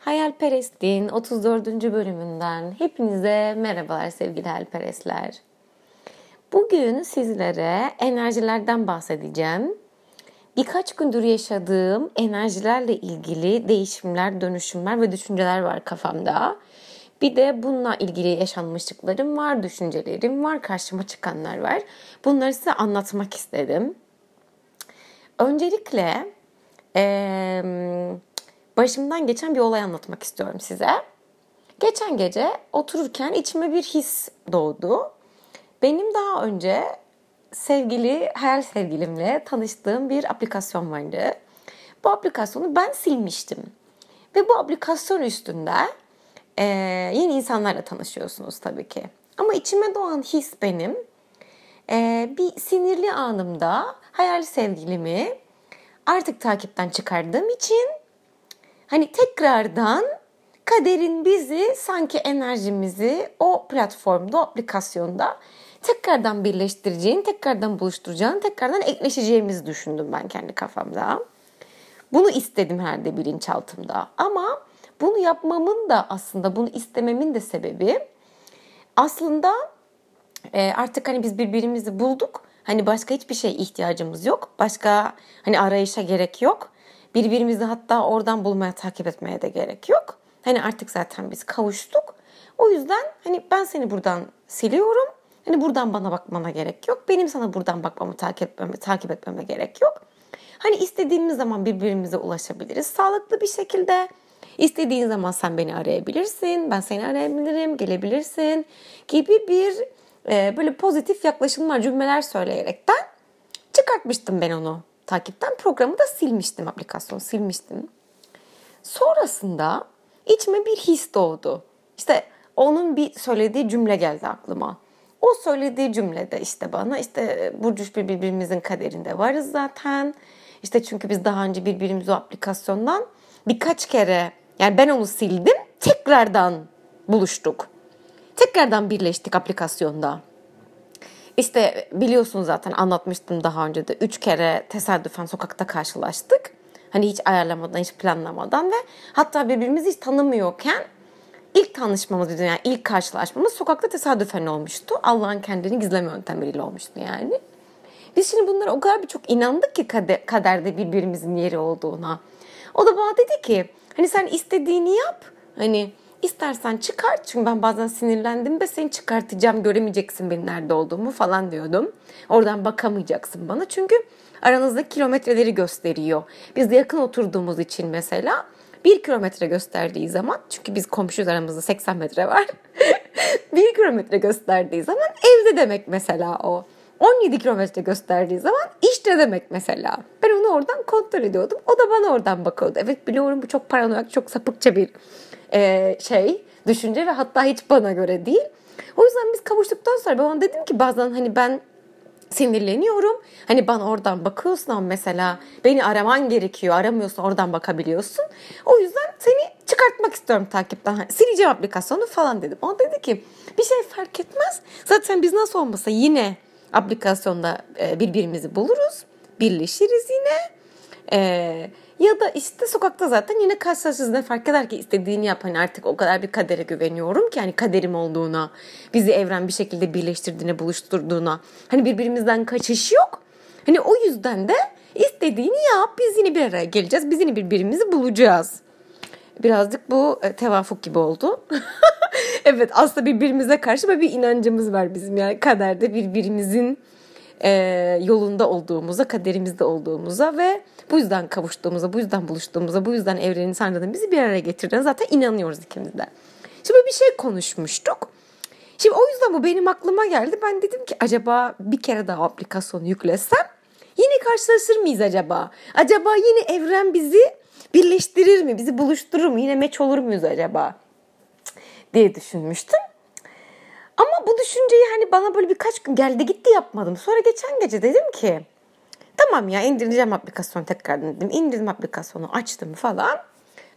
Hayalperest'in 34. bölümünden hepinize merhabalar sevgili hayalperestler. Bugün sizlere enerjilerden bahsedeceğim. Birkaç gündür yaşadığım enerjilerle ilgili değişimler, dönüşümler ve düşünceler var kafamda. Bir de bununla ilgili yaşanmışlıklarım var, düşüncelerim var, karşıma çıkanlar var. Bunları size anlatmak istedim. Öncelikle ee, başımdan geçen bir olay anlatmak istiyorum size. Geçen gece otururken içime bir his doğdu. Benim daha önce sevgili hayal sevgilimle tanıştığım bir aplikasyon vardı. Bu aplikasyonu ben silmiştim. Ve bu aplikasyon üstünde e, yeni insanlarla tanışıyorsunuz tabii ki. Ama içime doğan his benim. E, bir sinirli anımda hayal sevgilimi artık takipten çıkardığım için hani tekrardan kaderin bizi sanki enerjimizi o platformda, o aplikasyonda tekrardan birleştireceğini, tekrardan buluşturacağını, tekrardan ekleşeceğimizi düşündüm ben kendi kafamda. Bunu istedim her de bilinçaltımda. Ama bunu yapmamın da aslında bunu istememin de sebebi aslında e, artık hani biz birbirimizi bulduk. Hani başka hiçbir şey ihtiyacımız yok. Başka hani arayışa gerek yok. Birbirimizi hatta oradan bulmaya, takip etmeye de gerek yok. Hani artık zaten biz kavuştuk. O yüzden hani ben seni buradan siliyorum. Hani buradan bana bakmana gerek yok. Benim sana buradan bakmamı takip etmeme, takip etmeme gerek yok. Hani istediğimiz zaman birbirimize ulaşabiliriz. Sağlıklı bir şekilde. İstediğin zaman sen beni arayabilirsin. Ben seni arayabilirim, gelebilirsin gibi bir e, böyle pozitif yaklaşımlar, cümleler söyleyerekten çıkartmıştım ben onu takipten. Programı da silmiştim, aplikasyonu silmiştim. Sonrasında içime bir his doğdu. İşte onun bir söylediği cümle geldi aklıma. O söylediği cümlede işte bana işte Burcuş bir birbirimizin kaderinde varız zaten. İşte çünkü biz daha önce birbirimizi o aplikasyondan birkaç kere yani ben onu sildim tekrardan buluştuk. Tekrardan birleştik aplikasyonda. İşte biliyorsunuz zaten anlatmıştım daha önce de. Üç kere tesadüfen sokakta karşılaştık. Hani hiç ayarlamadan, hiç planlamadan ve hatta birbirimizi hiç tanımıyorken ilk tanışmamız, yani ilk karşılaşmamız sokakta tesadüfen olmuştu. Allah'ın kendini gizleme yöntemleriyle olmuştu yani. Biz şimdi bunlara o kadar birçok inandık ki kaderde birbirimizin yeri olduğuna. O da bana dedi ki hani sen istediğini yap. Hani İstersen çıkart çünkü ben bazen sinirlendim ve seni çıkartacağım göremeyeceksin benim nerede olduğumu falan diyordum. Oradan bakamayacaksın bana çünkü aranızdaki kilometreleri gösteriyor. Biz de yakın oturduğumuz için mesela bir kilometre gösterdiği zaman çünkü biz komşuyuz aramızda 80 metre var. bir kilometre gösterdiği zaman evde demek mesela o. 17 kilometre gösterdiği zaman işte demek mesela. Ben onu oradan kontrol ediyordum. O da bana oradan bakıyordu. Evet biliyorum bu çok paranoyak, çok sapıkça bir e, şey, düşünce ve hatta hiç bana göre değil. O yüzden biz kavuştuktan sonra ben ona dedim ki bazen hani ben sinirleniyorum. Hani bana oradan bakıyorsun ama mesela beni araman gerekiyor. Aramıyorsun oradan bakabiliyorsun. O yüzden seni çıkartmak istiyorum takipten. Hani sileceğim aplikasyonu falan dedim. O dedi ki bir şey fark etmez. Zaten biz nasıl olmasa yine aplikasyonda e, birbirimizi buluruz. Birleşiriz yine. Ee, ya da işte sokakta zaten yine karşılaşırız ne fark eder ki istediğini yap. Hani artık o kadar bir kadere güveniyorum ki hani kaderim olduğuna, bizi evren bir şekilde birleştirdiğine, buluşturduğuna. Hani birbirimizden kaçış yok. Hani o yüzden de istediğini yap. Biz yine bir araya geleceğiz. Biz yine birbirimizi bulacağız. Birazcık bu e, tevafuk gibi oldu. evet aslında birbirimize karşı böyle bir inancımız var bizim yani kaderde birbirimizin e, yolunda olduğumuza, kaderimizde olduğumuza ve bu yüzden kavuştuğumuza, bu yüzden buluştuğumuza, bu yüzden evrenin sanrının bizi bir araya getirdiğine zaten inanıyoruz ikimiz de. Şimdi bir şey konuşmuştuk. Şimdi o yüzden bu benim aklıma geldi. Ben dedim ki acaba bir kere daha aplikasyonu yüklesem yine karşılaşır mıyız acaba? Acaba yine evren bizi birleştirir mi? Bizi buluşturur mu? Yine meç olur muyuz acaba? diye düşünmüştüm. Ama bu düşünceyi hani bana böyle birkaç gün geldi gitti yapmadım. Sonra geçen gece dedim ki tamam ya indireceğim aplikasyonu tekrardan dedim. İndirdim aplikasyonu açtım falan.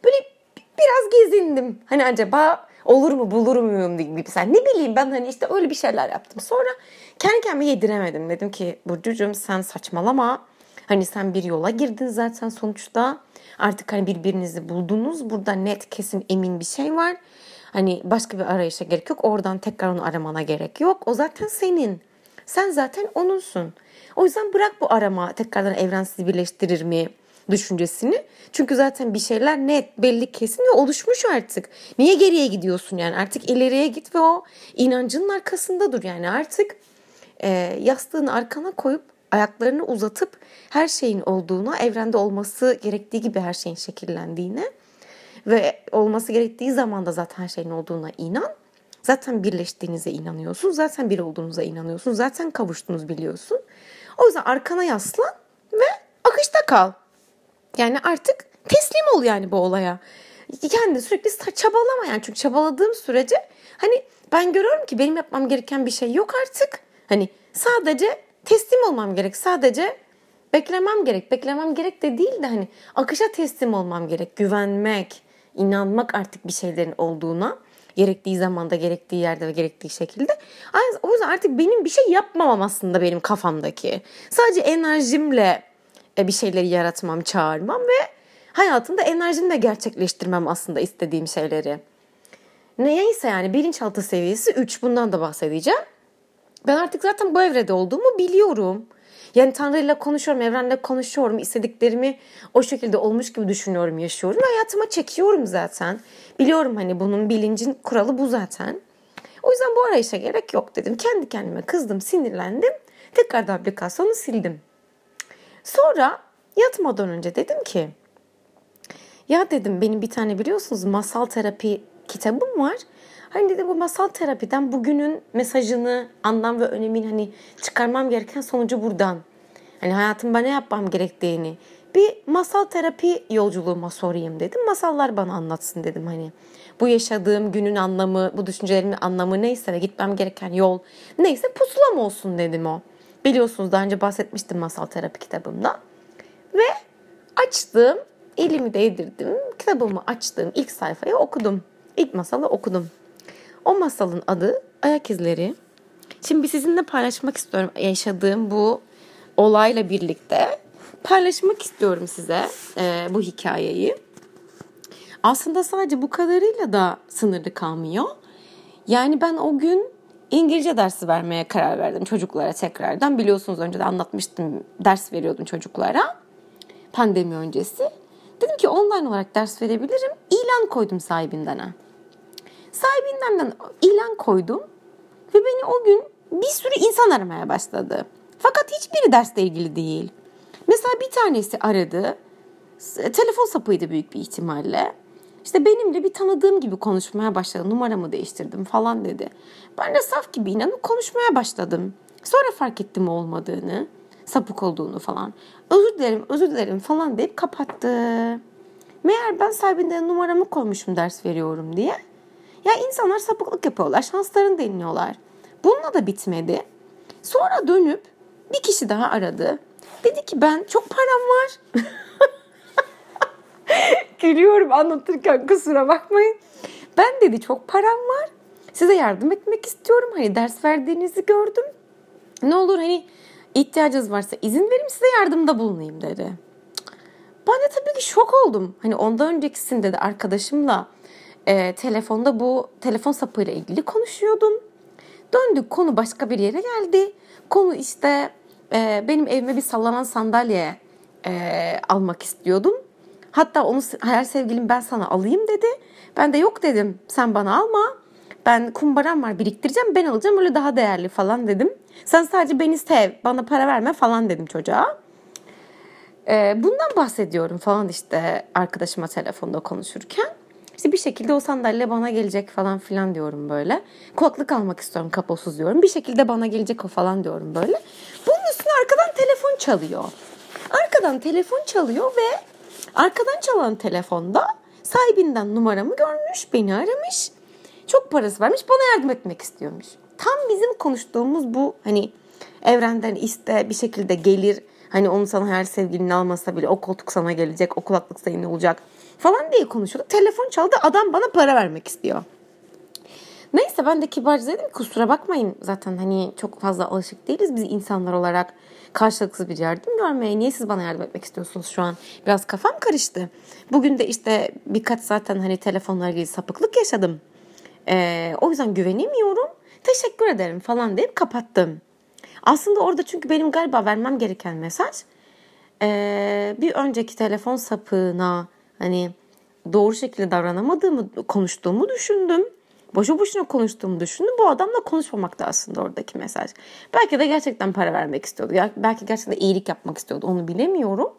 Böyle biraz gezindim. Hani acaba olur mu bulur muyum gibi sen ne bileyim ben hani işte öyle bir şeyler yaptım. Sonra kendi kendime yediremedim. Dedim ki Burcucuğum sen saçmalama. Hani sen bir yola girdin zaten sonuçta. Artık hani birbirinizi buldunuz. Burada net kesin emin bir şey var. Hani başka bir arayışa gerek yok. Oradan tekrar onu aramana gerek yok. O zaten senin. Sen zaten onunsun. O yüzden bırak bu arama tekrardan evren sizi birleştirir mi düşüncesini. Çünkü zaten bir şeyler net, belli, kesin ve oluşmuş artık. Niye geriye gidiyorsun yani? Artık ileriye git ve o inancının arkasında dur yani artık e, yastığını arkana koyup ayaklarını uzatıp her şeyin olduğuna, evrende olması gerektiği gibi her şeyin şekillendiğine ve olması gerektiği zaman da zaten şeyin olduğuna inan. Zaten birleştiğinize inanıyorsun. Zaten bir olduğunuza inanıyorsun. Zaten kavuştunuz biliyorsun. O yüzden arkana yaslan ve akışta kal. Yani artık teslim ol yani bu olaya. Kendi sürekli çabalama yani. Çünkü çabaladığım sürece hani ben görüyorum ki benim yapmam gereken bir şey yok artık. Hani sadece teslim olmam gerek. Sadece beklemem gerek. Beklemem gerek de değil de hani akışa teslim olmam gerek. Güvenmek, inanmak artık bir şeylerin olduğuna gerektiği zamanda, gerektiği yerde ve gerektiği şekilde. O yüzden artık benim bir şey yapmamam aslında benim kafamdaki. Sadece enerjimle e, bir şeyleri yaratmam, çağırmam ve hayatımda enerjimle gerçekleştirmem aslında istediğim şeyleri. Neyse yani bilinçaltı seviyesi 3 bundan da bahsedeceğim. Ben artık zaten bu evrede olduğumu biliyorum. Yani Tanrı ile konuşuyorum, evrenle konuşuyorum. istediklerimi o şekilde olmuş gibi düşünüyorum, yaşıyorum. Hayatıma çekiyorum zaten. Biliyorum hani bunun bilincin kuralı bu zaten. O yüzden bu arayışa gerek yok dedim. Kendi kendime kızdım, sinirlendim. Tekrar da aplikasyonu sildim. Sonra yatmadan önce dedim ki ya dedim benim bir tane biliyorsunuz masal terapi kitabım var. Hani dedim bu masal terapiden bugünün mesajını, anlam ve önemini hani çıkarmam gereken sonucu buradan. Hani hayatımda ne yapmam gerektiğini bir masal terapi yolculuğuma sorayım dedim. Masallar bana anlatsın dedim hani. Bu yaşadığım günün anlamı, bu düşüncelerimin anlamı neyse ve gitmem gereken yol neyse pusulam olsun dedim o. Biliyorsunuz daha önce bahsetmiştim masal terapi kitabımda. Ve açtım, elimi değdirdim, kitabımı açtım, ilk sayfayı okudum. İlk masalı okudum. O masalın adı Ayak İzleri. Şimdi sizinle paylaşmak istiyorum yaşadığım bu olayla birlikte. Paylaşmak istiyorum size e, bu hikayeyi. Aslında sadece bu kadarıyla da sınırlı kalmıyor. Yani ben o gün İngilizce dersi vermeye karar verdim çocuklara tekrardan. Biliyorsunuz önce de anlatmıştım ders veriyordum çocuklara pandemi öncesi. Dedim ki online olarak ders verebilirim. İlan koydum sahibinden. Sahibinden ilan koydum ve beni o gün bir sürü insan aramaya başladı. Fakat hiçbiri dersle ilgili değil. Mesela bir tanesi aradı. Telefon sapıydı büyük bir ihtimalle. İşte benimle bir tanıdığım gibi konuşmaya başladı. Numaramı değiştirdim falan dedi. Ben de saf gibi inanıp konuşmaya başladım. Sonra fark ettim olmadığını, sapık olduğunu falan. Özür dilerim, özür dilerim falan deyip kapattı. Meğer ben sahibinden numaramı koymuşum ders veriyorum diye. Ya insanlar sapıklık yapıyorlar, şanslarını deniyorlar. Bununla da bitmedi. Sonra dönüp bir kişi daha aradı. Dedi ki ben çok param var. Gülüyorum anlatırken kusura bakmayın. Ben dedi çok param var. Size yardım etmek istiyorum. Hani ders verdiğinizi gördüm. Ne olur hani ihtiyacınız varsa izin verin size yardımda bulunayım dedi. Ben de tabii ki şok oldum. Hani ondan öncekisinde de arkadaşımla e, telefonda bu telefon sapıyla ilgili konuşuyordum. Döndük konu başka bir yere geldi. Konu işte e, benim evime bir sallanan sandalye e, almak istiyordum. Hatta onu hayal sevgilim ben sana alayım dedi. Ben de yok dedim sen bana alma. Ben kumbaram var biriktireceğim ben alacağım öyle daha değerli falan dedim. Sen sadece beni sev bana para verme falan dedim çocuğa. Ee, bundan bahsediyorum falan işte arkadaşıma telefonda konuşurken. İşte bir şekilde o sandalye bana gelecek falan filan diyorum böyle. Kulaklık almak istiyorum kaposuz diyorum. Bir şekilde bana gelecek o falan diyorum böyle. Bunun üstüne arkadan telefon çalıyor. Arkadan telefon çalıyor ve arkadan çalan telefonda sahibinden numaramı görmüş, beni aramış. Çok parası vermiş, bana yardım etmek istiyormuş. Tam bizim konuştuğumuz bu hani evrenden iste bir şekilde gelir. Hani onu sana her sevgilini almasa bile o koltuk sana gelecek, o kulaklık senin olacak falan diye konuşuyorduk. Telefon çaldı adam bana para vermek istiyor. Neyse ben de kibarca dedim kusura bakmayın zaten hani çok fazla alışık değiliz biz insanlar olarak karşılıksız bir yardım görmeye. Niye siz bana yardım etmek istiyorsunuz şu an? Biraz kafam karıştı. Bugün de işte birkaç zaten hani telefonla ilgili sapıklık yaşadım. Ee, o yüzden güvenemiyorum. Teşekkür ederim falan deyip kapattım. Aslında orada çünkü benim galiba vermem gereken mesaj ee, bir önceki telefon sapığına hani doğru şekilde davranamadığımı konuştuğumu düşündüm. Boşu boşuna konuştuğumu düşündüm. Bu adamla konuşmamakta aslında oradaki mesaj. Belki de gerçekten para vermek istiyordu. Belki gerçekten iyilik yapmak istiyordu. Onu bilemiyorum.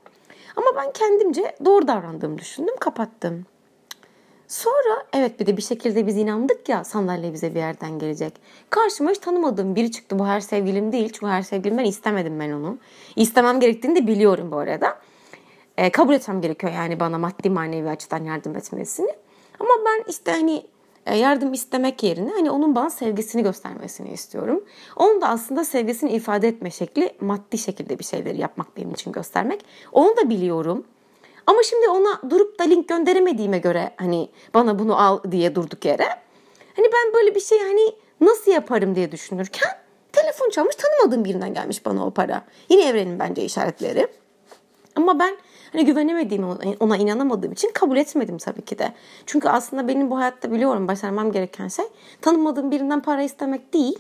Ama ben kendimce doğru davrandığımı düşündüm. Kapattım. Sonra evet bir de bir şekilde biz inandık ya sandalye bize bir yerden gelecek. Karşıma hiç tanımadığım biri çıktı. Bu her sevgilim değil. Çünkü her sevgilim ben istemedim ben onu. İstemem gerektiğini de biliyorum bu arada. E, kabul etmem gerekiyor yani bana maddi manevi açıdan yardım etmesini. Ama ben işte hani e, yardım istemek yerine hani onun bana sevgisini göstermesini istiyorum. Onun da aslında sevgisini ifade etme şekli maddi şekilde bir şeyleri yapmak benim için göstermek. Onu da biliyorum. Ama şimdi ona durup da link gönderemediğime göre hani bana bunu al diye durduk yere. Hani ben böyle bir şey hani nasıl yaparım diye düşünürken telefon çalmış tanımadığım birinden gelmiş bana o para. Yine evrenin bence işaretleri. Ama ben hani güvenemediğim ona inanamadığım için kabul etmedim tabii ki de. Çünkü aslında benim bu hayatta biliyorum başarmam gereken şey tanımadığım birinden para istemek değil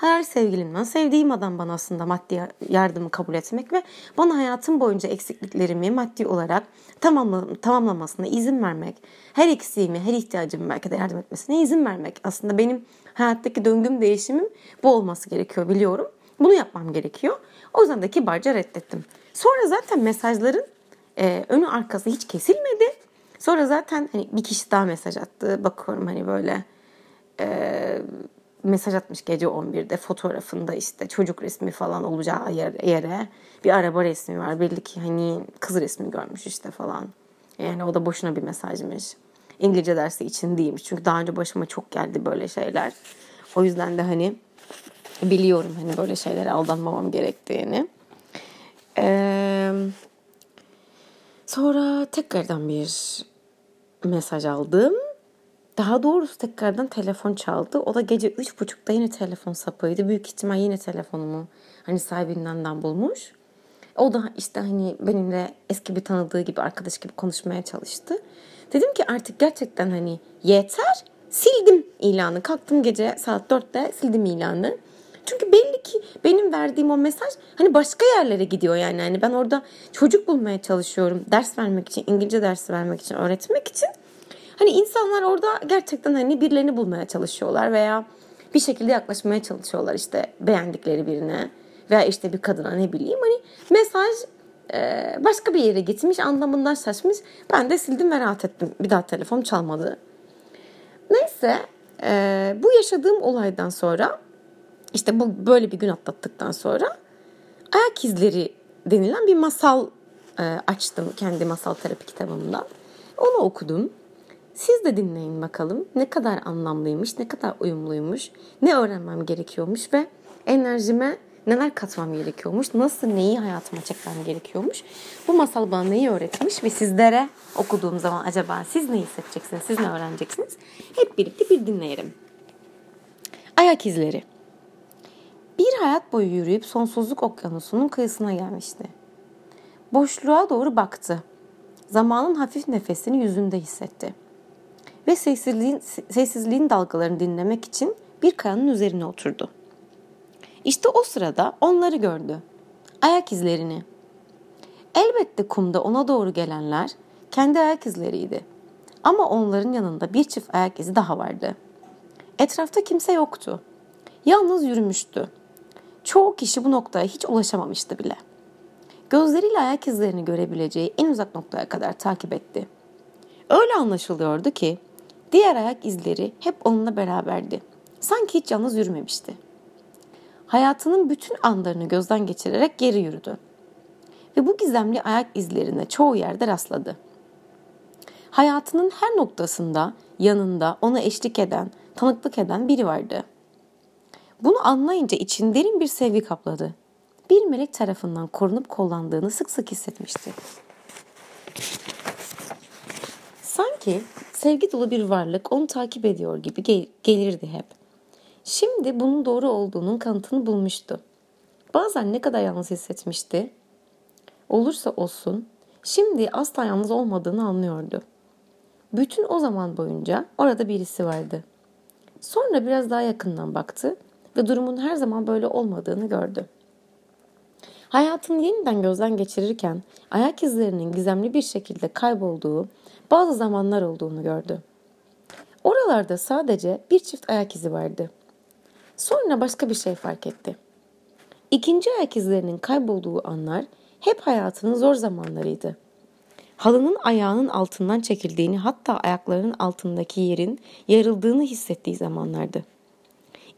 hayal sevgilimden sevdiğim adam bana aslında maddi yardımı kabul etmek ve bana hayatım boyunca eksikliklerimi maddi olarak tamamla, tamamlamasına izin vermek, her eksiğimi, her ihtiyacımı belki de yardım etmesine izin vermek. Aslında benim hayattaki döngüm değişimim bu olması gerekiyor biliyorum. Bunu yapmam gerekiyor. O yüzden de kibarca reddettim. Sonra zaten mesajların e, önü arkası hiç kesilmedi. Sonra zaten hani bir kişi daha mesaj attı. Bakıyorum hani böyle e, mesaj atmış gece 11'de fotoğrafında işte çocuk resmi falan olacağı yere bir araba resmi var. Belli ki hani kız resmi görmüş işte falan. Yani o da boşuna bir mesajmış. İngilizce dersi için değilmiş. Çünkü daha önce başıma çok geldi böyle şeyler. O yüzden de hani biliyorum hani böyle şeylere aldanmamam gerektiğini. Ee, sonra tekrardan bir mesaj aldım. Daha doğrusu tekrardan telefon çaldı. O da gece üç buçukta yine telefon sapıydı. Büyük ihtimal yine telefonumu hani sahibinden bulmuş. O da işte hani benimle eski bir tanıdığı gibi arkadaş gibi konuşmaya çalıştı. Dedim ki artık gerçekten hani yeter. Sildim ilanı. Kalktım gece saat dörtte sildim ilanı. Çünkü belli ki benim verdiğim o mesaj hani başka yerlere gidiyor yani. Hani ben orada çocuk bulmaya çalışıyorum. Ders vermek için, İngilizce dersi vermek için, öğretmek için. Hani insanlar orada gerçekten hani birilerini bulmaya çalışıyorlar veya bir şekilde yaklaşmaya çalışıyorlar işte beğendikleri birine veya işte bir kadına ne bileyim hani mesaj başka bir yere gitmiş anlamından şaşmış. Ben de sildim ve rahat ettim. Bir daha telefon çalmadı. Neyse bu yaşadığım olaydan sonra işte bu böyle bir gün atlattıktan sonra ayak izleri denilen bir masal e, açtım kendi masal terapi kitabımdan. Onu okudum. Siz de dinleyin bakalım ne kadar anlamlıymış, ne kadar uyumluymuş, ne öğrenmem gerekiyormuş ve enerjime neler katmam gerekiyormuş, nasıl neyi hayatıma çekmem gerekiyormuş. Bu masal bana neyi öğretmiş ve sizlere okuduğum zaman acaba siz ne hissedeceksiniz, siz ne öğreneceksiniz? Hep birlikte bir dinleyelim. Ayak izleri. Bir hayat boyu yürüyüp sonsuzluk okyanusunun kıyısına gelmişti. Boşluğa doğru baktı. Zamanın hafif nefesini yüzünde hissetti ve sessizliğin, sessizliğin dalgalarını dinlemek için bir kayanın üzerine oturdu. İşte o sırada onları gördü. Ayak izlerini. Elbette kumda ona doğru gelenler kendi ayak izleriydi. Ama onların yanında bir çift ayak izi daha vardı. Etrafta kimse yoktu. Yalnız yürümüştü. Çoğu kişi bu noktaya hiç ulaşamamıştı bile. Gözleriyle ayak izlerini görebileceği en uzak noktaya kadar takip etti. Öyle anlaşılıyordu ki Diğer ayak izleri hep onunla beraberdi. Sanki hiç yalnız yürümemişti. Hayatının bütün anlarını gözden geçirerek geri yürüdü. Ve bu gizemli ayak izlerine çoğu yerde rastladı. Hayatının her noktasında yanında ona eşlik eden, tanıklık eden biri vardı. Bunu anlayınca için derin bir sevgi kapladı. Bir melek tarafından korunup kollandığını sık sık hissetmişti. Sanki Sevgi dolu bir varlık onu takip ediyor gibi gel- gelirdi hep. Şimdi bunun doğru olduğunun kanıtını bulmuştu. Bazen ne kadar yalnız hissetmişti. Olursa olsun şimdi asla yalnız olmadığını anlıyordu. Bütün o zaman boyunca orada birisi vardı. Sonra biraz daha yakından baktı ve durumun her zaman böyle olmadığını gördü. Hayatını yeniden gözden geçirirken ayak izlerinin gizemli bir şekilde kaybolduğu bazı zamanlar olduğunu gördü. Oralarda sadece bir çift ayak izi vardı. Sonra başka bir şey fark etti. İkinci ayak izlerinin kaybolduğu anlar hep hayatının zor zamanlarıydı. Halının ayağının altından çekildiğini hatta ayaklarının altındaki yerin yarıldığını hissettiği zamanlardı.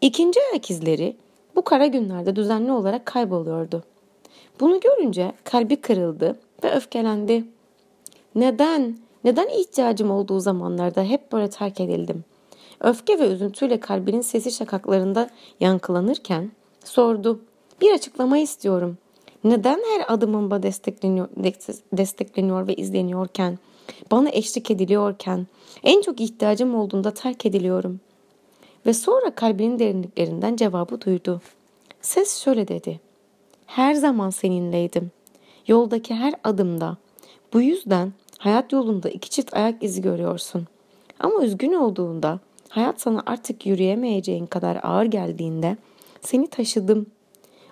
İkinci ayak izleri bu kara günlerde düzenli olarak kayboluyordu. Bunu görünce kalbi kırıldı ve öfkelendi. Neden? Neden ihtiyacım olduğu zamanlarda hep böyle terk edildim? Öfke ve üzüntüyle kalbinin sesi şakaklarında yankılanırken sordu. Bir açıklama istiyorum. Neden her adımımda destekleniyor, destekleniyor ve izleniyorken, bana eşlik ediliyorken, en çok ihtiyacım olduğunda terk ediliyorum? Ve sonra kalbinin derinliklerinden cevabı duydu. Ses şöyle dedi. Her zaman seninleydim. Yoldaki her adımda. Bu yüzden hayat yolunda iki çift ayak izi görüyorsun. Ama üzgün olduğunda, hayat sana artık yürüyemeyeceğin kadar ağır geldiğinde seni taşıdım.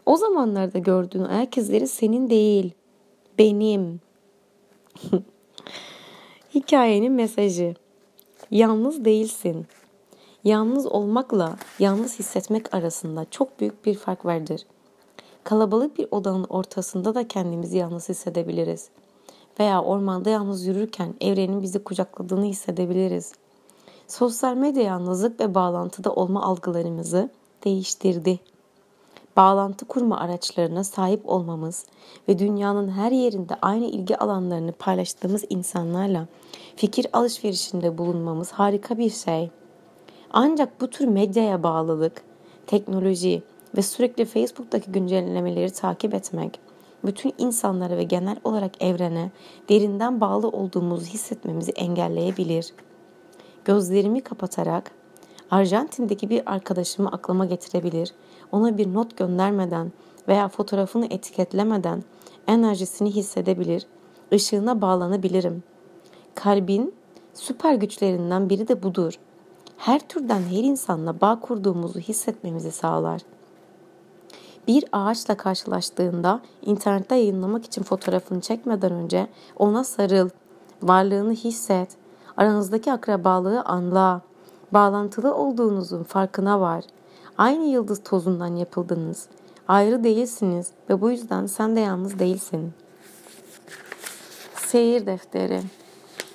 O zamanlarda gördüğün ayak izleri senin değil, benim. Hikayenin mesajı. Yalnız değilsin. Yalnız olmakla yalnız hissetmek arasında çok büyük bir fark vardır. Kalabalık bir odanın ortasında da kendimizi yalnız hissedebiliriz. Veya ormanda yalnız yürürken evrenin bizi kucakladığını hissedebiliriz. Sosyal medya yalnızlık ve bağlantıda olma algılarımızı değiştirdi. Bağlantı kurma araçlarına sahip olmamız ve dünyanın her yerinde aynı ilgi alanlarını paylaştığımız insanlarla fikir alışverişinde bulunmamız harika bir şey. Ancak bu tür medyaya bağlılık, teknoloji ve sürekli Facebook'taki güncellemeleri takip etmek, bütün insanlara ve genel olarak evrene derinden bağlı olduğumuzu hissetmemizi engelleyebilir. Gözlerimi kapatarak Arjantin'deki bir arkadaşımı aklıma getirebilir, ona bir not göndermeden veya fotoğrafını etiketlemeden enerjisini hissedebilir, ışığına bağlanabilirim. Kalbin süper güçlerinden biri de budur. Her türden her insanla bağ kurduğumuzu hissetmemizi sağlar.'' bir ağaçla karşılaştığında internette yayınlamak için fotoğrafını çekmeden önce ona sarıl, varlığını hisset, aranızdaki akrabalığı anla, bağlantılı olduğunuzun farkına var. Aynı yıldız tozundan yapıldınız. Ayrı değilsiniz ve bu yüzden sen de yalnız değilsin. Seyir defteri.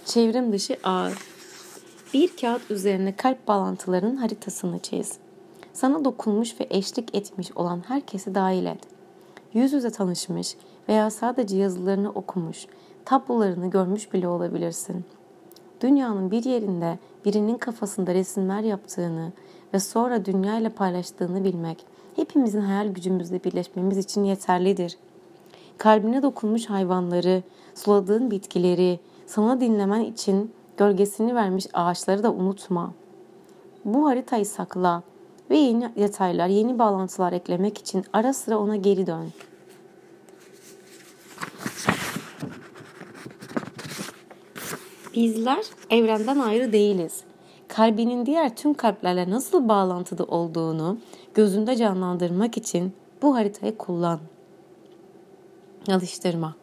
Çevrim dışı ağır. Bir kağıt üzerine kalp bağlantılarının haritasını çiz. Sana dokunmuş ve eşlik etmiş olan herkesi dahil et. Yüz yüze tanışmış veya sadece yazılarını okumuş, tablolarını görmüş bile olabilirsin. Dünyanın bir yerinde birinin kafasında resimler yaptığını ve sonra dünya ile paylaştığını bilmek hepimizin hayal gücümüzle birleşmemiz için yeterlidir. Kalbine dokunmuş hayvanları, suladığın bitkileri, sana dinlemen için gölgesini vermiş ağaçları da unutma. Bu haritayı sakla ve yeni detaylar, yeni bağlantılar eklemek için ara sıra ona geri dön. Bizler evrenden ayrı değiliz. Kalbinin diğer tüm kalplerle nasıl bağlantıda olduğunu gözünde canlandırmak için bu haritayı kullan. Alıştırma.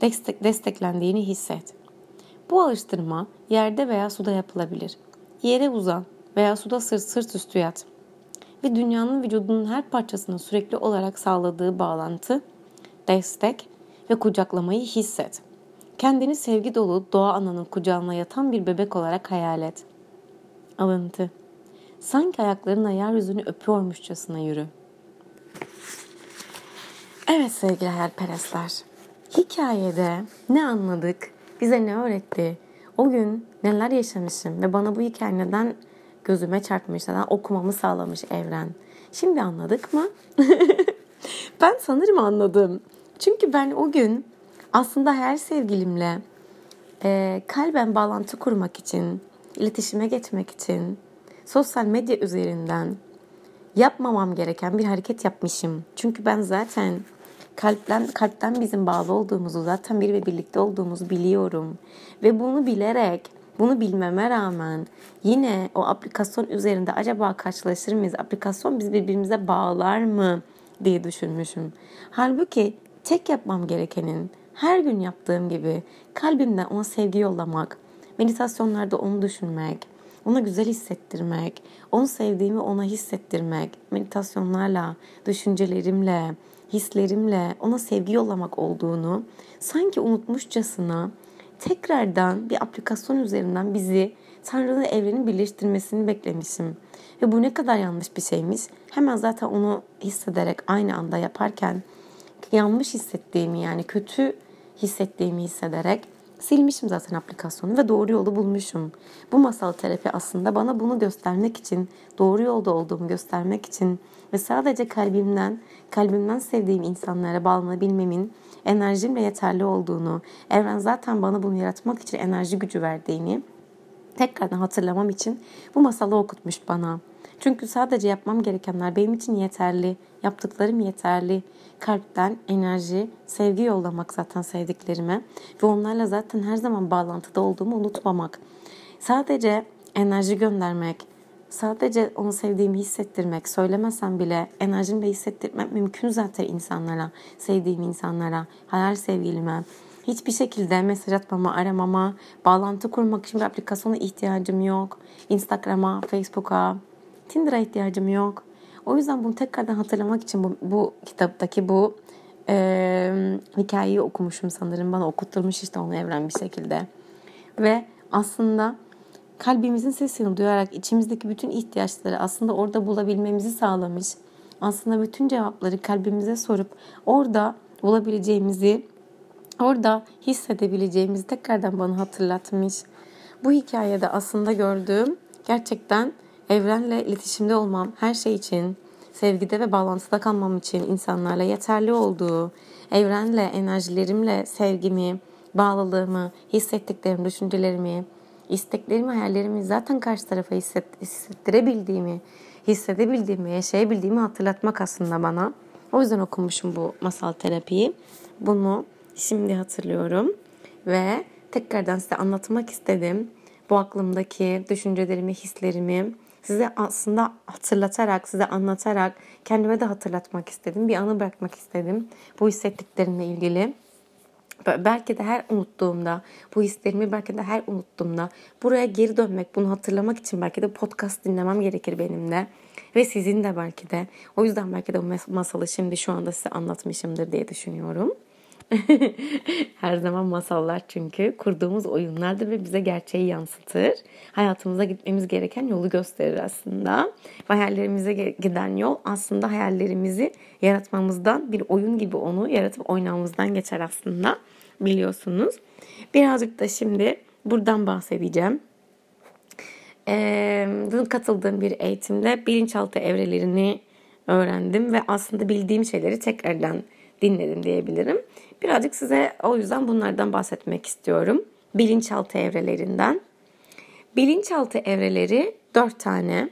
Destek, desteklendiğini hisset. Bu alıştırma yerde veya suda yapılabilir. Yere uzan veya suda sırt sırt üstü yat ve dünyanın vücudunun her parçasına sürekli olarak sağladığı bağlantı, destek ve kucaklamayı hisset. Kendini sevgi dolu doğa ananın kucağına yatan bir bebek olarak hayal et. Alıntı. Sanki ayaklarınla yeryüzünü öpüyormuşçasına yürü. Evet sevgili hayalperestler. Hikayede ne anladık, bize ne öğretti, o gün neler yaşamışım ve bana bu hikaye neden gözüme çarpmış, neden okumamı sağlamış evren. Şimdi anladık mı? ben sanırım anladım. Çünkü ben o gün aslında her sevgilimle e, kalben bağlantı kurmak için iletişime geçmek için sosyal medya üzerinden yapmamam gereken bir hareket yapmışım. Çünkü ben zaten kalpten kalpten bizim bağlı olduğumuzu, zaten bir ve birlikte olduğumuzu biliyorum. Ve bunu bilerek, bunu bilmeme rağmen yine o aplikasyon üzerinde acaba karşılaşır mıyız? Aplikasyon biz birbirimize bağlar mı diye düşünmüşüm. Halbuki tek yapmam gerekenin her gün yaptığım gibi kalbimden ona sevgi yollamak, meditasyonlarda onu düşünmek, ona güzel hissettirmek, onu sevdiğimi ona hissettirmek, meditasyonlarla, düşüncelerimle, hislerimle ona sevgi yollamak olduğunu sanki unutmuşçasına tekrardan bir aplikasyon üzerinden bizi Tanrı'nın evrenin birleştirmesini beklemişim. Ve bu ne kadar yanlış bir şeymiş. Hemen zaten onu hissederek aynı anda yaparken yanlış hissettiğimi yani kötü hissettiğimi hissederek silmişim zaten aplikasyonu ve doğru yolu bulmuşum. Bu masal terapi aslında bana bunu göstermek için, doğru yolda olduğumu göstermek için ve sadece kalbimden, kalbimden sevdiğim insanlara bağlanabilmemin enerjimle yeterli olduğunu, evren zaten bana bunu yaratmak için enerji gücü verdiğini tekrardan hatırlamam için bu masalı okutmuş bana. Çünkü sadece yapmam gerekenler benim için yeterli. Yaptıklarım yeterli. Kalpten enerji, sevgi yollamak zaten sevdiklerime. Ve onlarla zaten her zaman bağlantıda olduğumu unutmamak. Sadece enerji göndermek, sadece onu sevdiğimi hissettirmek, söylemesem bile enerjimle hissettirmek mümkün zaten insanlara, sevdiğim insanlara, hayal sevgilime. Hiçbir şekilde mesaj atmama, aramama, bağlantı kurmak için bir aplikasyona ihtiyacım yok. Instagram'a, Facebook'a, Tinder'a ihtiyacım yok. O yüzden bunu tekrardan hatırlamak için bu, bu kitaptaki bu e, hikayeyi okumuşum sanırım. Bana okutturmuş işte onu evren bir şekilde. Ve aslında kalbimizin sesini duyarak içimizdeki bütün ihtiyaçları aslında orada bulabilmemizi sağlamış. Aslında bütün cevapları kalbimize sorup orada bulabileceğimizi, orada hissedebileceğimizi tekrardan bana hatırlatmış. Bu hikayede aslında gördüğüm gerçekten evrenle iletişimde olmam her şey için, sevgide ve bağlantıda kalmam için insanlarla yeterli olduğu, evrenle, enerjilerimle sevgimi, bağlılığımı, hissettiklerimi, düşüncelerimi, isteklerimi, hayallerimi zaten karşı tarafa hisset, hissettirebildiğimi, hissedebildiğimi, yaşayabildiğimi hatırlatmak aslında bana. O yüzden okumuşum bu masal terapiyi. Bunu şimdi hatırlıyorum ve tekrardan size anlatmak istedim. Bu aklımdaki düşüncelerimi, hislerimi, size aslında hatırlatarak, size anlatarak kendime de hatırlatmak istedim. Bir anı bırakmak istedim bu hissettiklerimle ilgili. Belki de her unuttuğumda, bu hislerimi belki de her unuttuğumda buraya geri dönmek, bunu hatırlamak için belki de podcast dinlemem gerekir benim de. Ve sizin de belki de. O yüzden belki de bu masalı şimdi şu anda size anlatmışımdır diye düşünüyorum. Her zaman masallar çünkü kurduğumuz oyunlardır ve bize gerçeği yansıtır. Hayatımıza gitmemiz gereken yolu gösterir aslında. Hayallerimize giden yol aslında hayallerimizi yaratmamızdan bir oyun gibi onu yaratıp oynamamızdan geçer aslında biliyorsunuz. Birazcık da şimdi buradan bahsedeceğim. Ee, katıldığım bir eğitimde bilinçaltı evrelerini öğrendim ve aslında bildiğim şeyleri tekrardan dinledim diyebilirim. Birazcık size o yüzden bunlardan bahsetmek istiyorum. Bilinçaltı evrelerinden. Bilinçaltı evreleri dört tane.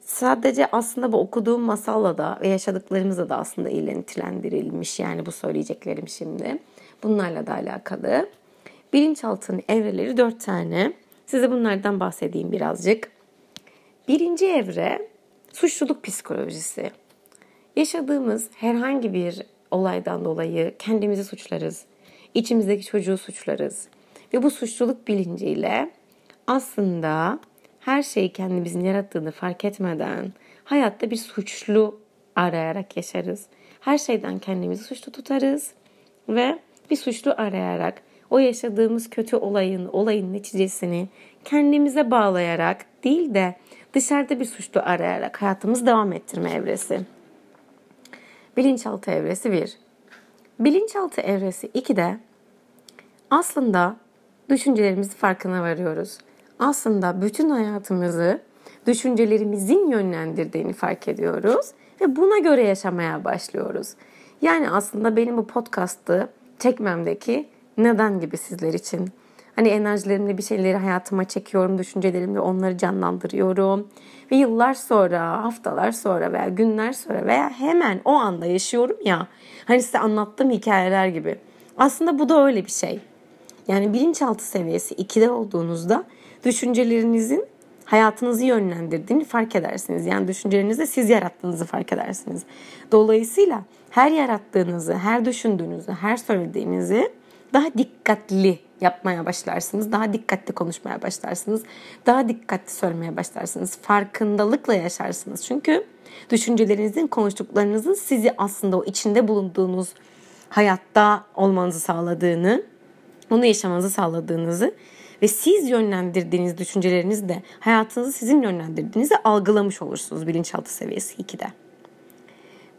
Sadece aslında bu okuduğum masalla da ve yaşadıklarımızla da aslında ilintilendirilmiş yani bu söyleyeceklerim şimdi. Bunlarla da alakalı. Bilinçaltının evreleri dört tane. Size bunlardan bahsedeyim birazcık. Birinci evre suçluluk psikolojisi. Yaşadığımız herhangi bir olaydan dolayı kendimizi suçlarız. İçimizdeki çocuğu suçlarız. Ve bu suçluluk bilinciyle aslında her şeyi kendimizin yarattığını fark etmeden hayatta bir suçlu arayarak yaşarız. Her şeyden kendimizi suçlu tutarız ve bir suçlu arayarak o yaşadığımız kötü olayın, olayın neticesini kendimize bağlayarak değil de dışarıda bir suçlu arayarak hayatımızı devam ettirme evresi. Bilinçaltı evresi 1. Bilinçaltı evresi 2'de aslında düşüncelerimizi farkına varıyoruz. Aslında bütün hayatımızı düşüncelerimizin yönlendirdiğini fark ediyoruz ve buna göre yaşamaya başlıyoruz. Yani aslında benim bu podcast'ı çekmemdeki neden gibi sizler için. Hani enerjilerimle bir şeyleri hayatıma çekiyorum, düşüncelerimle onları canlandırıyorum. Ve yıllar sonra, haftalar sonra veya günler sonra veya hemen o anda yaşıyorum ya. Hani size anlattığım hikayeler gibi. Aslında bu da öyle bir şey. Yani bilinçaltı seviyesi 2'de olduğunuzda düşüncelerinizin hayatınızı yönlendirdiğini fark edersiniz. Yani düşüncelerinizi siz yarattığınızı fark edersiniz. Dolayısıyla her yarattığınızı, her düşündüğünüzü, her söylediğinizi daha dikkatli yapmaya başlarsınız. Daha dikkatli konuşmaya başlarsınız. Daha dikkatli söylemeye başlarsınız. Farkındalıkla yaşarsınız. Çünkü düşüncelerinizin, konuştuklarınızın sizi aslında o içinde bulunduğunuz hayatta olmanızı sağladığını, onu yaşamanızı sağladığınızı ve siz yönlendirdiğiniz düşüncelerinizle hayatınızı sizin yönlendirdiğinizi algılamış olursunuz bilinçaltı seviyesi 2'de.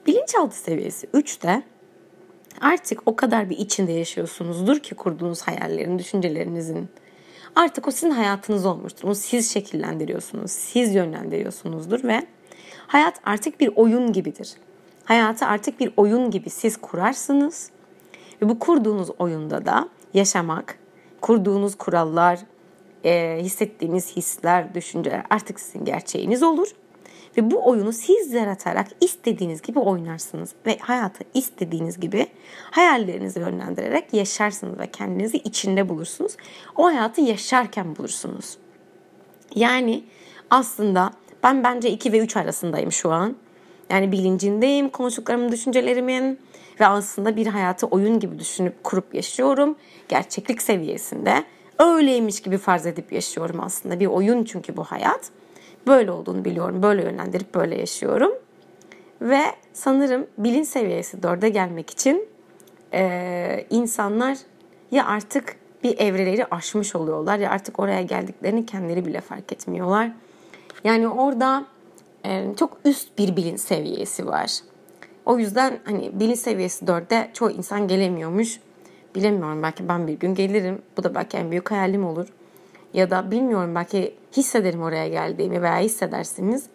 Bilinçaltı seviyesi 3'te artık o kadar bir içinde yaşıyorsunuzdur ki kurduğunuz hayallerin, düşüncelerinizin. Artık o sizin hayatınız olmuştur. Onu siz şekillendiriyorsunuz, siz yönlendiriyorsunuzdur ve hayat artık bir oyun gibidir. Hayatı artık bir oyun gibi siz kurarsınız ve bu kurduğunuz oyunda da yaşamak, kurduğunuz kurallar, hissettiğiniz hisler, düşünceler artık sizin gerçeğiniz olur. Ve bu oyunu siz yaratarak istediğiniz gibi oynarsınız. Ve hayatı istediğiniz gibi hayallerinizi yönlendirerek yaşarsınız ve kendinizi içinde bulursunuz. O hayatı yaşarken bulursunuz. Yani aslında ben bence 2 ve 3 arasındayım şu an. Yani bilincindeyim konuştuklarımın, düşüncelerimin ve aslında bir hayatı oyun gibi düşünüp kurup yaşıyorum. Gerçeklik seviyesinde öyleymiş gibi farz edip yaşıyorum aslında. Bir oyun çünkü bu hayat. Böyle olduğunu biliyorum. Böyle yönlendirip böyle yaşıyorum. Ve sanırım bilinç seviyesi 4'e gelmek için e, insanlar ya artık bir evreleri aşmış oluyorlar ya artık oraya geldiklerini kendileri bile fark etmiyorlar. Yani orada e, çok üst bir bilinç seviyesi var. O yüzden hani bilinç seviyesi 4'te çoğu insan gelemiyormuş. Bilemiyorum belki ben bir gün gelirim. Bu da belki en büyük hayalim olur. Ya da bilmiyorum belki hissederim oraya geldiğimi veya hissedersiniz.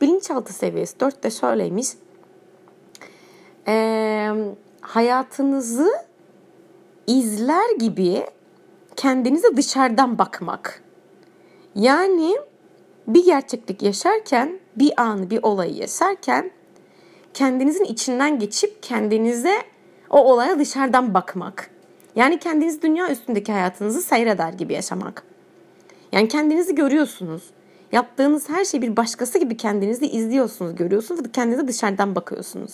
Bilinçaltı seviyesi 4'te şöyleymiş. Ee, hayatınızı izler gibi kendinize dışarıdan bakmak. Yani bir gerçeklik yaşarken, bir anı, bir olayı yaşarken kendinizin içinden geçip kendinize o olaya dışarıdan bakmak. Yani kendiniz dünya üstündeki hayatınızı seyreder gibi yaşamak. Yani kendinizi görüyorsunuz. Yaptığınız her şey bir başkası gibi kendinizi izliyorsunuz, görüyorsunuz ve kendinize dışarıdan bakıyorsunuz.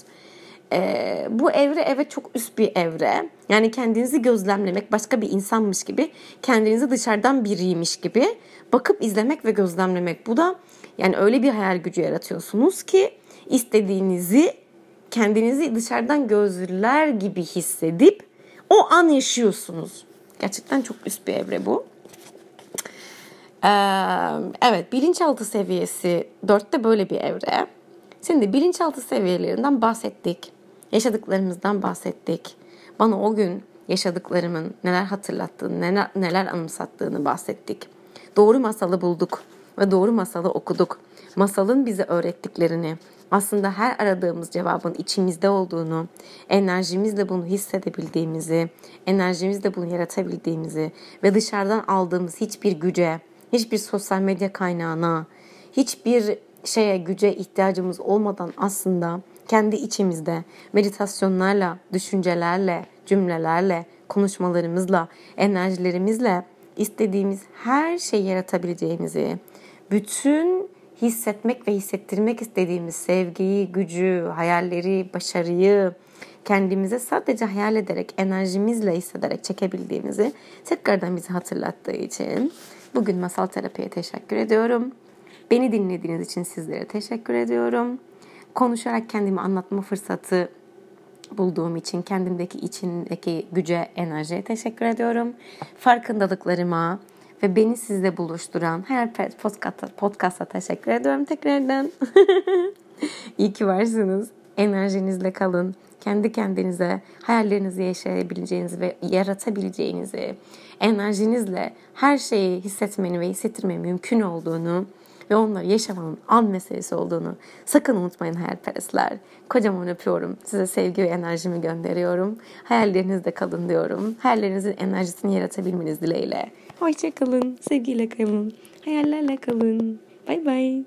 Ee, bu evre evet çok üst bir evre. Yani kendinizi gözlemlemek, başka bir insanmış gibi, kendinizi dışarıdan biriymiş gibi bakıp izlemek ve gözlemlemek. Bu da yani öyle bir hayal gücü yaratıyorsunuz ki istediğinizi kendinizi dışarıdan gözler gibi hissedip o an yaşıyorsunuz. Gerçekten çok üst bir evre bu. Evet bilinçaltı seviyesi 4'te böyle bir evre. Şimdi bilinçaltı seviyelerinden bahsettik. Yaşadıklarımızdan bahsettik. Bana o gün yaşadıklarımın neler hatırlattığını, neler, neler anımsattığını bahsettik. Doğru masalı bulduk ve doğru masalı okuduk. Masalın bize öğrettiklerini, aslında her aradığımız cevabın içimizde olduğunu, enerjimizle bunu hissedebildiğimizi, enerjimizle bunu yaratabildiğimizi ve dışarıdan aldığımız hiçbir güce, hiçbir sosyal medya kaynağına, hiçbir şeye güce ihtiyacımız olmadan aslında kendi içimizde meditasyonlarla, düşüncelerle, cümlelerle, konuşmalarımızla, enerjilerimizle istediğimiz her şeyi yaratabileceğimizi, bütün hissetmek ve hissettirmek istediğimiz sevgiyi, gücü, hayalleri, başarıyı kendimize sadece hayal ederek, enerjimizle hissederek çekebildiğimizi tekrardan bize hatırlattığı için bugün Masal Terapi'ye teşekkür ediyorum. Beni dinlediğiniz için sizlere teşekkür ediyorum. Konuşarak kendimi anlatma fırsatı bulduğum için kendimdeki içindeki güce, enerjiye teşekkür ediyorum. Farkındalıklarıma, ve beni sizle buluşturan her podcast'a, podcast'a teşekkür ediyorum tekrardan. İyi ki varsınız. Enerjinizle kalın. Kendi kendinize hayallerinizi yaşayabileceğinizi ve yaratabileceğinizi, enerjinizle her şeyi hissetmeni ve hissettirmeyi mümkün olduğunu ve onları yaşamanın an meselesi olduğunu sakın unutmayın hayalperestler. Kocaman öpüyorum. Size sevgi ve enerjimi gönderiyorum. Hayallerinizde kalın diyorum. Hayallerinizin enerjisini yaratabilmeniz dileğiyle. Hoşçakalın. Sevgiyle kalın. Hayallerle kalın. Bay bay.